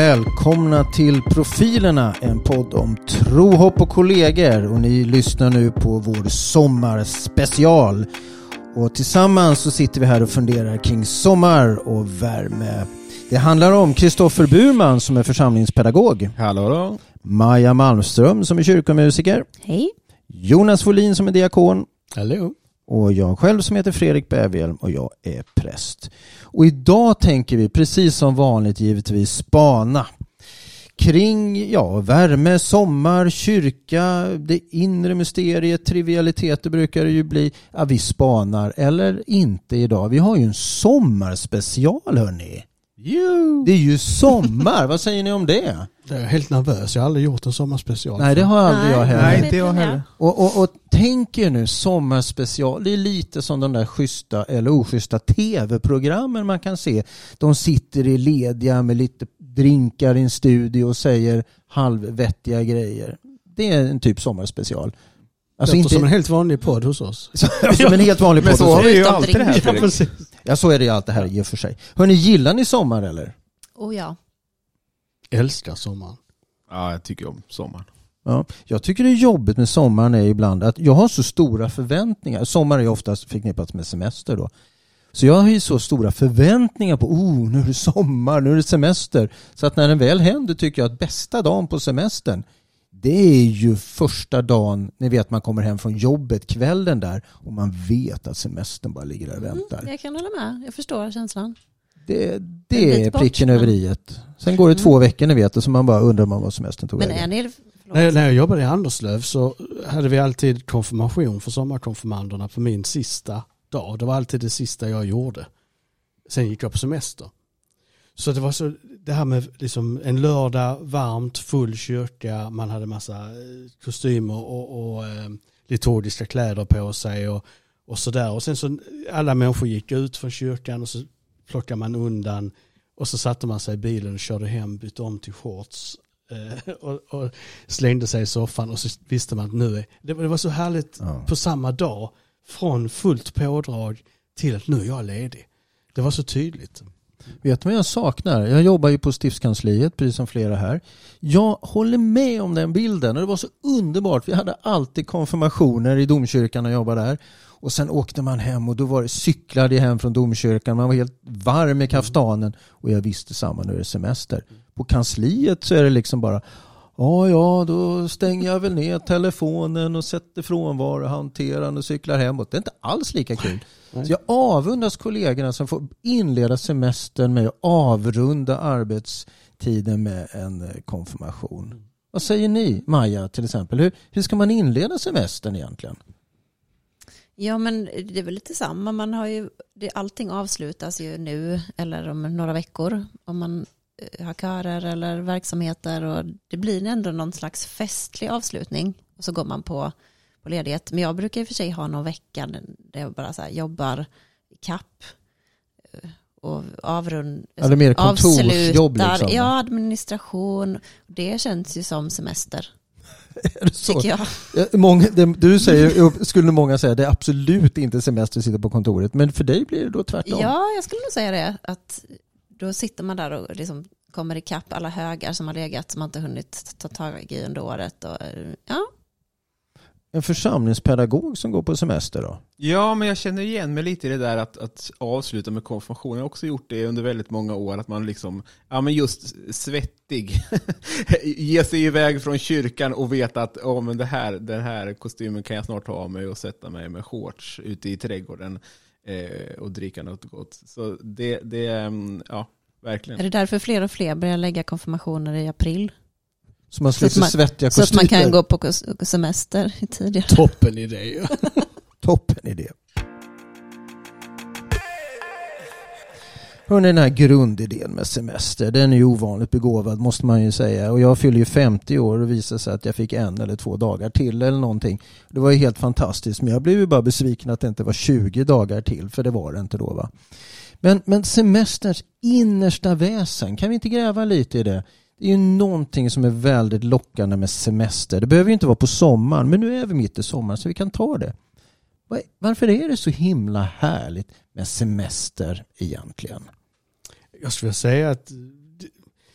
Välkomna till Profilerna, en podd om tro, hopp och kollegor. Och ni lyssnar nu på vår sommarspecial. Och tillsammans så sitter vi här och funderar kring sommar och värme. Det handlar om Kristoffer Burman som är församlingspedagog. Hallå då. Maja Malmström som är kyrkomusiker. Hej. Jonas Folin som är diakon. Hallå. Och jag själv som heter Fredrik Bävhjelm och jag är präst. Och idag tänker vi precis som vanligt givetvis spana kring ja, värme, sommar, kyrka, det inre mysteriet, trivialiteter brukar det ju bli. Ja, vi spanar eller inte idag. Vi har ju en sommarspecial hörni. Det är ju sommar, vad säger ni om det? Jag är helt nervös, jag har aldrig gjort en sommarspecial. Nej det har aldrig jag heller. Nej, inte jag heller. Och, och, och tänk er nu sommarspecial, det är lite som de där schyssta eller oschyssta tv-programmen man kan se. De sitter i lediga med lite drinkar i en studio och säger halvvettiga grejer. Det är en typ sommarspecial. Alltså inte som en helt vanlig podd hos oss. som en helt vanlig Men podd. så har vi ju alltid det här drinkar. Fredrik. Ja så är det ju allt det här i och för sig. Hörni, gillar ni sommar eller? Oh ja. Älskar sommaren. Ja, jag tycker om sommaren. Ja, jag tycker det är jobbigt med sommaren är ibland att jag har så stora förväntningar. Sommar är ju oftast förknippat med semester då. Så jag har ju så stora förväntningar på oh, nu är det sommar, nu är det semester. Så att när den väl händer tycker jag att bästa dagen på semestern det är ju första dagen, ni vet man kommer hem från jobbet kvällen där och man vet att semestern bara ligger där och väntar. Mm, jag kan hålla med. Jag förstår känslan. Det, det är bort, pricken men- över iet. Sen går det Mm. två veckor ni vet och så man bara undrar man vad semestern tog Men vägen. är ni... När, när jag jobbade i Anderslöv så hade vi alltid konfirmation för sommarkonfirmanderna på min sista dag. Det var alltid det sista jag gjorde. Sen gick jag på semester. Så det var så, det här med liksom en lördag, varmt, full kyrka, man hade massa eh, kostymer och, och eh, liturgiska kläder på sig och, och sådär. Och sen så alla människor gick ut från kyrkan och så plockade man undan och så satte man sig i bilen och körde hem, bytte om till shorts eh, och, och slängde sig i soffan och så visste man att nu är, det, var- det var så härligt Ja. på samma dag från fullt pådrag till att nu är jag ledig. Det var så tydligt. Vet du vad jag saknar? Jag jobbar ju på stiftskansliet, precis som flera här. Jag håller med om den bilden och det var så underbart. Vi hade alltid konfirmationer i domkyrkan och jobbade där. Och sen åkte man hem och då var det cyklade jag hem från domkyrkan. Man var helt varm i kaftanen och jag visste samma, nu är det semester. På kansliet så är det liksom bara Ja, ja, då stänger jag väl ner telefonen och sätter frånvaro, hanterar den och cyklar hemåt. Det är inte alls lika kul. Så jag avundas kollegorna som får inleda semestern med att avrunda arbetstiden med en eh, konfirmation. Vad säger ni, Maja till exempel? Hur, hur ska man inleda semestern egentligen? Ja men det är väl lite samma. Man har ju, det, allting avslutas ju nu eller om några veckor. Om man eh, har körer eller verksamheter och det blir ändå någon slags festlig avslutning. Och så går man på, på ledighet. Men jag brukar i och för sig ha någon vecka där jag bara så här jobbar i kapp eh, och avrund, Ja, det är mer kontorsjobb liksom. Ja, administration. Det känns ju som semester, Är det så? tycker jag. Många, det, du säger, skulle många säga, det är absolut inte semester att sitta på kontoret. Men för dig blir det då tvärtom. Ja, jag skulle nog säga det. Att då sitter man där och liksom kommer ikapp alla högar som har legat som man inte hunnit ta tag i under året. Och, ja, En församlingspedagog som går på semester då? Ja, men jag känner igen mig lite i det där att, att avsluta med konfirmation. Jag har också gjort det under väldigt många år. Att man liksom, ja men just svettig. Ge sig iväg från kyrkan och veta att oh, men det här, den här kostymen kan jag snart ta av mig och sätta mig med shorts ute i trädgården eh, och dricka något gott. Så det, det mm, ja, är verkligen. det därför fler och fler börjar lägga konfirmationer i april? Så man slipper man- svettiga Så att kostymer. man kan gå på semester tidigare. Toppen idé. Toppen idé. Hörrni, den här grundidén med semester, den är ju ovanligt begåvad måste man ju säga. Och jag fyller ju 50 år och visar sig att jag fick en eller två dagar till eller någonting. Det var ju helt fantastiskt, men jag blev ju bara besviken att det inte var 20 dagar till, för det var det inte då va. Men, men semesterns innersta väsen, kan vi inte gräva lite i det? Det är ju någonting som är väldigt lockande med semester. Det behöver ju inte vara på sommaren, men nu är vi mitt i sommaren så vi kan ta det. Varför är det så himla härligt med semester egentligen? Jag skulle säga att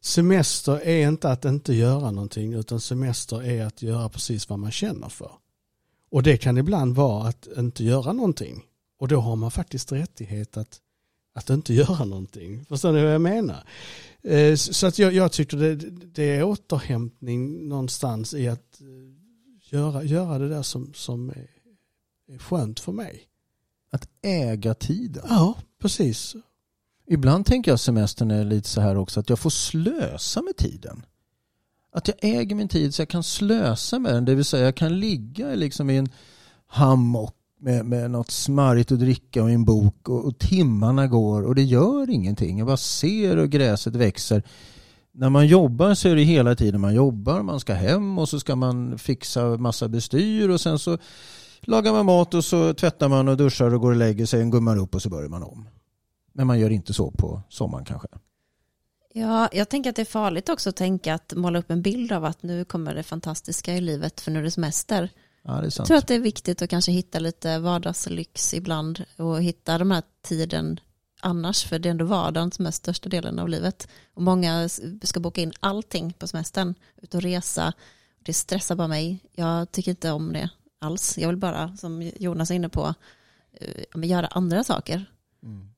semester är inte att inte göra någonting utan semester är att göra precis vad man känner för. Och det kan ibland vara att inte göra någonting. Och då har man faktiskt rättighet att, att inte göra någonting. Förstår ni vad jag menar? Eh, Så att jag, jag tycker det, det är återhämtning någonstans i att eh, göra, göra det där som, som är, är skönt för mig. Att äga tiden. Ja, precis. Ibland tänker jag semestern är lite så här också att jag får slösa med tiden. Att jag äger min tid så jag kan slösa med den. Det vill säga jag kan ligga liksom i en hammock med, med något smarrigt att dricka och en bok och, och timmarna går och det gör ingenting. Jag bara ser hur gräset växer. När man jobbar så är det hela tiden man jobbar. Man ska hem och så ska man fixa massa bestyr och sen så lagar man mat och så tvättar man och duschar och går och lägger sig och gummar upp och så börjar man om. Men man gör inte så på sommaren kanske. Ja, jag tänker att det är farligt också att tänka att måla upp en bild av att nu kommer det fantastiska i livet för nu är det semester. Ja, det är Jag sant. tror att det är viktigt att kanske hitta lite vardagslyx ibland och hitta de här tiden annars för det är ändå vardagen som är största delen av livet. Och många ska boka in allting på semestern, ut och resa. Det stressar bara mig. Jag tycker inte om det alls. Jag vill bara, som Jonas är inne på, eh, göra andra saker. Mm.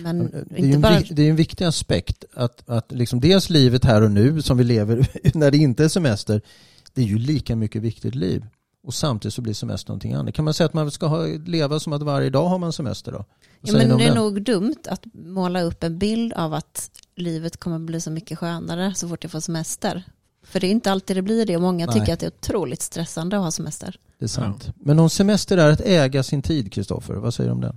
Men Det är, ju inte en, bara... det är en viktig aspekt att, att liksom dels livet här och nu som vi lever när det inte är semester. Det är ju lika mycket viktigt liv. Och samtidigt så blir semester någonting annat. Kan man säga att man ska ha, leva som att varje dag har man semester då? Ja, men det är det? nog dumt att måla upp en bild av att livet kommer bli så mycket skönare så fort jag får semester. För det är inte alltid det blir det och många Nej. tycker att det är otroligt stressande att ha semester. Det är sant. Men om semester är att äga sin tid, Kristoffer, vad säger du om det?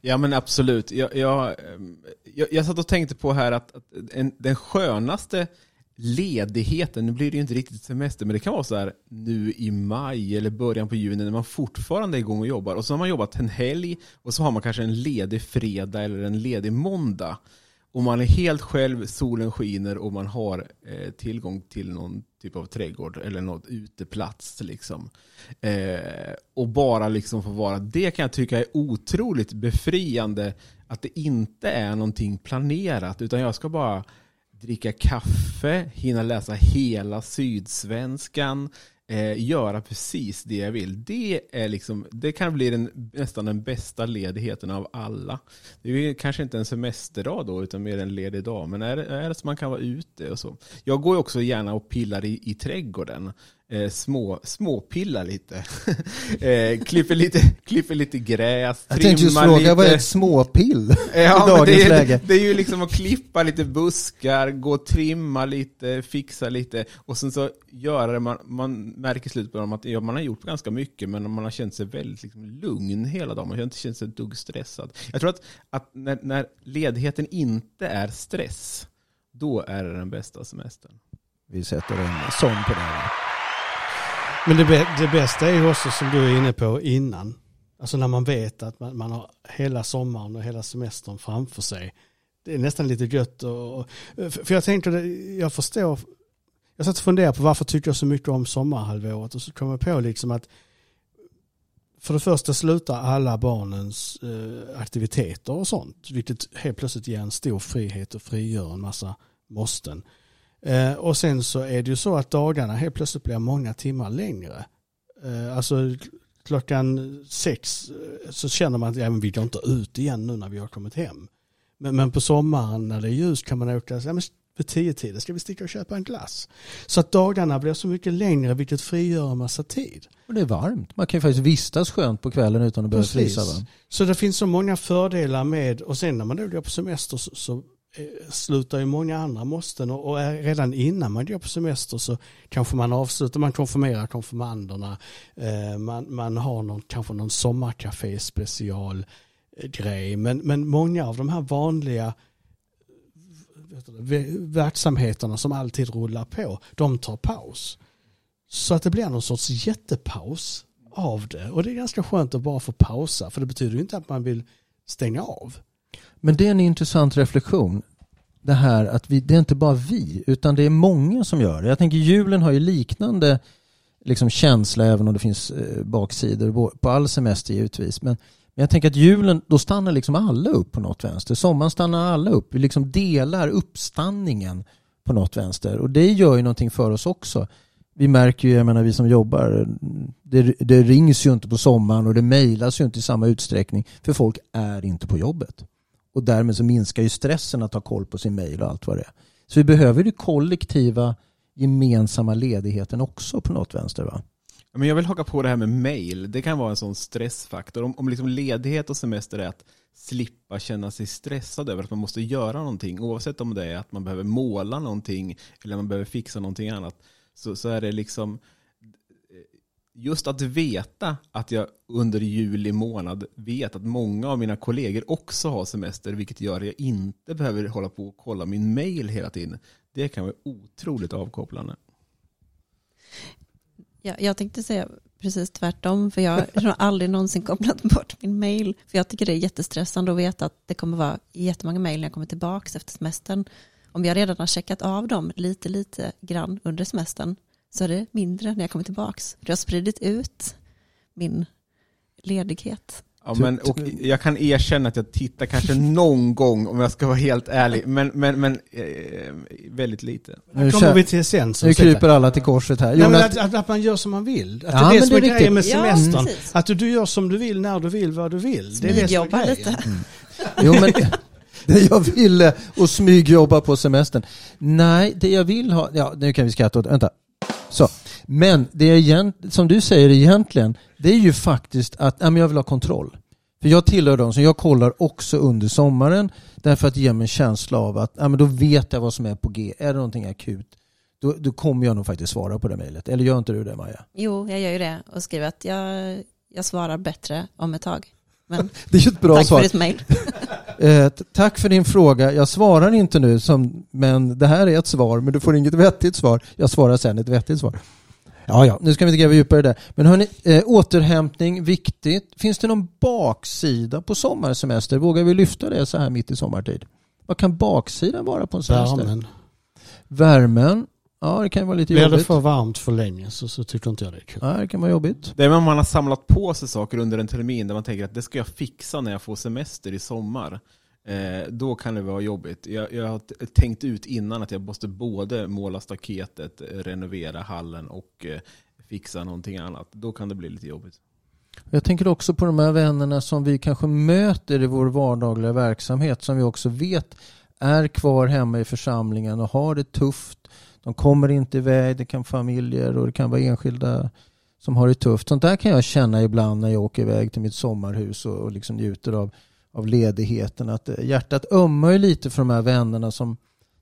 Ja men absolut. Jag, jag, ehm, jag, jag satt och tänkte på här att, att en, den skönaste ledigheten, nu blir det ju inte riktigt semester, men det kan vara så här nu i maj eller början på juni när man fortfarande är igång och jobbar. Och så har man jobbat en helg och så har man kanske en ledig fredag eller en ledig måndag. Och man är helt själv, solen skiner och man har eh, tillgång till någon typ av trädgård eller något uteplats. Liksom. Eh, och bara liksom få vara, det kan jag tycka är otroligt befriande att det inte är någonting planerat utan jag ska bara dricka kaffe, hinna läsa hela Sydsvenskan, eh, göra precis det jag vill. Det, är liksom, det kan bli den, nästan den bästa ledigheten av alla. Det är kanske inte en semesterdag då, utan mer en ledig dag. Men är, det- är det så man kan vara ute och så. Jag går ju också gärna och pillar i, i trädgården. Eh, små, småpillar lite. eh, klipper lite. Klipper lite gräs, Jag tänkte just fråga, lite. vad är ett småpill Ja, i dagens det, är, läge? det är ju liksom att klippa lite buskar, gå och trimma lite, fixa lite och sen så göra det, man, man märker i slutet på dem att ja, man har gjort ganska mycket men man har känt sig väldigt liksom, lugn hela dagen, man har inte känt sig ett dugg stressad. Jag tror att, att när, när ledigheten inte är stress, då är det den bästa semestern. Vi sätter en sån på det här. Men det, det bästa är ju också som du är inne på innan. Alltså när man vet att man, man har hela sommaren och hela semestern framför sig. Det är nästan lite gött. Och, för jag tänker, jag förstår. Jag satt och funderade på varför tycker jag så mycket om sommarhalvåret och så kom jag på liksom att för det första slutar alla barnens eh, aktiviteter och sånt, vilket helt plötsligt ger en stor frihet och frigör en massa måsten. Eh, och sen så är det ju så att dagarna helt plötsligt blir många timmar längre. Eh, alltså klockan sex eh, så känner man att ja, men vi går inte ut igen nu när vi har kommit hem. Men, men på sommaren när det är ljus kan man åka, ja, men vid tio tiden ska vi sticka och köpa en glass. Så att dagarna blir så mycket längre vilket frigör en massa tid. Och det är varmt. Man kan ju faktiskt vistas skönt på kvällen utan att börja Precis. frysa. Så det finns så många fördelar med, och sen när man då går på semester så, så Eh, slutar ju många andra måsten och, och är, redan innan man går på semester så kanske man avslutar, man konfirmerar konfirmanderna, eh, man, man har någon, kanske någon sommarkafé special eh, grej, men, men många av de här vanliga vet du, verksamheterna som alltid rullar på, de tar paus. Så att det blir någon sorts jättepaus av det. Och det är ganska skönt att bara få pausa. För det betyder ju inte att man vill stänga av. Men det är en intressant reflektion. Det här att vi, det är inte bara vi, utan det är många som gör det. Jag tänker julen har ju liknande liksom, känsla, även om det finns eh, baksidor på- all semester givetvis. Men, men jag tänker att julen, då stannar liksom alla upp på något vänster. Sommaren stannar alla upp. Vi liksom delar uppstanningen på något vänster. Och det gör ju någonting för oss också. Vi märker ju, jag menar vi som jobbar, det, det rings ju inte på sommaren och det mejlas ju inte i samma utsträckning för folk är inte på jobbet. Och därmed så minskar ju stressen att ha koll på sin mail och allt vad det är. Så vi behöver ju kollektiva gemensamma ledigheten också på något vänster va? Men jag vill haka på det här med mail. Det kan vara en sån stressfaktor. Om, om liksom ledighet och semester är att slippa känna sig stressad över att man måste göra någonting, oavsett om det är att man behöver måla någonting eller man behöver fixa någonting annat, så, så är det liksom just att veta att jag under juli månad vet att många av mina kollegor också har semester, vilket gör att jag inte behöver hålla på och kolla min mail hela tiden. Det kan vara otroligt avkopplande. Ja, jag tänkte säga precis tvärtom, för jag har aldrig någonsin kopplat bort min mail. För jag tycker det är jättestressande att veta att det kommer vara jättemånga mail när jag kommer tillbaka efter semestern. Om jag redan har checkat av dem lite, lite grann under semestern så är det mindre när jag kommer tillbaka. Jag har spridit ut min ledighet. Ja, men, och jag kan erkänna att jag tittar kanske någon gång, om jag ska vara helt ärlig, men, men, men eh, väldigt lite. Nu kommer vi till essensen. Nu kryper alla till korset här. Nej, men att, att, att, man gör som man vill. Att ja, det är det som är grejen med semestern. Ja, att du, du gör som du vill, när du vill, vad du vill. Det är det som är grejen. lite. Mm. Jo, men det jag ville och smygjobba på semestern. Nej, det jag vill ha, ja nu kan vi skratta åt, vänta. Så. Men det är som du säger egentligen, det är ju faktiskt att ja, men jag vill ha kontroll. För jag tillhör de som jag kollar också under sommaren därför att det ger mig en känsla av att ja, men då vet jag vad som är på G. Är det någonting akut då, då kommer jag nog faktiskt svara på det mejlet. Eller gör inte du det Maja? Jo, jag gör ju det och skriver att jag, jag svarar bättre om ett tag. Men det är ju ett bra tack svar. för ditt mejl. eh, tack för din fråga. Jag svarar inte nu, som, men det här är ett svar. Men du får inget vettigt svar. Jag svarar sen ett vettigt svar. Ja, ja, nu ska vi inte gräva djupare det. Men hörni, eh, återhämtning, viktigt. Finns det någon baksida på sommarsemester? Vågar vi lyfta det så här mitt i sommartid? Vad kan baksidan vara på en semester? Värmen. Värmen. Ja, det kan vara lite Blir jobbigt. det för varmt för länge så, så tycker inte jag det är kul. Ja, det kan vara jobbigt. Det är om man har samlat på sig saker under en termin där man tänker att det ska jag fixa när jag får semester i sommar. Eh, då kan det vara jobbigt. Jag, jag har tänkt ut innan att jag måste både måla staketet, renovera hallen och eh, fixa någonting annat. Då kan det bli lite jobbigt. Jag tänker också på de här vännerna som vi kanske möter i vår vardagliga verksamhet som vi också vet är kvar hemma i församlingen och har det tufft. De kommer inte iväg, det kan vara familjer och det kan vara enskilda som har det tufft. Sånt där kan jag känna ibland när jag åker iväg till mitt sommarhus och, och liksom njuter av av ledigheten. Att eh, hjärtat ömmar ju lite för de här vännerna som,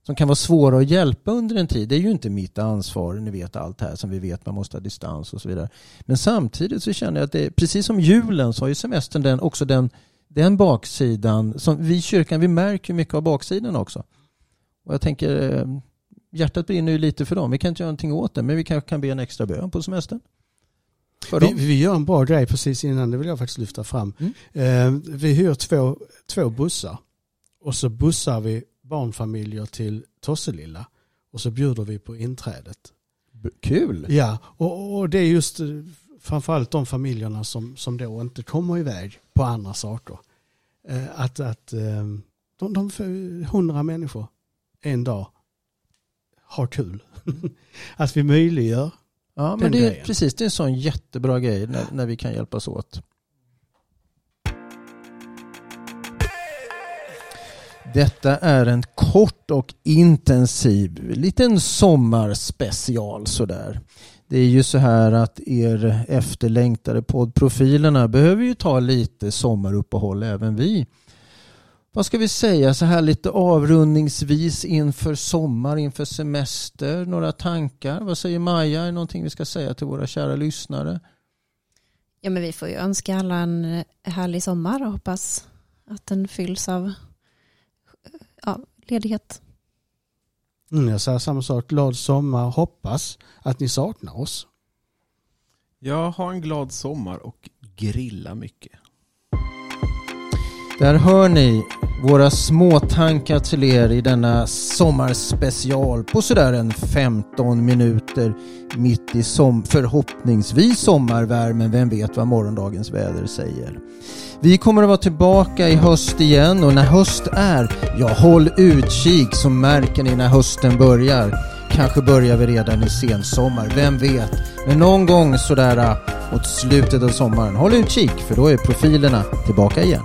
som kan vara svåra att hjälpa under en tid. Det är ju inte mitt ansvar, ni vet allt här som vi vet, man måste ha distans och så vidare. Men samtidigt så känner jag att det är, precis som julen så har ju semestern den, också den, den baksidan. Som vi i kyrkan, vi märker mycket av baksidan också. Och jag tänker, eh, hjärtat brinner ju lite för dem. Vi kan inte göra någonting åt det, men vi kanske kan be en extra bön på semestern. Vi, vi, gör en bra grej precis innan, det vill jag faktiskt lyfta fram. Mm. Eh, vi hyr två, två bussar och så bussar vi barnfamiljer till Tosselilla och så bjuder vi på inträdet. Kul! Ja, och, och det är just eh, framförallt de familjerna som, som då inte kommer iväg på andra saker. Eh, att att eh, de, de hundra människor en dag har kul. att vi möjliggör Ja, men det är, precis, det är en sån jättebra grej när, när vi kan hjälpas åt. Detta är en kort och intensiv liten sommarspecial sådär. Det är ju så här att er efterlängtade poddprofilerna behöver ju ta lite sommaruppehåll även vi vad ska vi säga så här lite avrundningsvis inför sommar, inför semester? Några tankar? Vad säger Maja? Är det någonting vi ska säga till våra kära lyssnare? Ja, men vi får ju önska alla en härlig sommar och hoppas att den fylls av ja, ledighet. Mm, jag säger samma sak. Glad sommar. Hoppas att ni saknar oss. Jag har en glad sommar och grilla mycket. Där hör ni Våra små tankar till er i denna sommarspecial på sådär en 15 minuter mitt i som förhoppningsvis sommarvärmen. Vem vet vad morgondagens väder säger. Vi kommer att vara tillbaka i höst igen och när höst är, ja håll utkik så märker ni när hösten börjar. Kanske börjar vi redan i sensommar, vem vet? Men någon gång sådär äh, mot slutet av sommaren, håll utkik för då är profilerna tillbaka igen.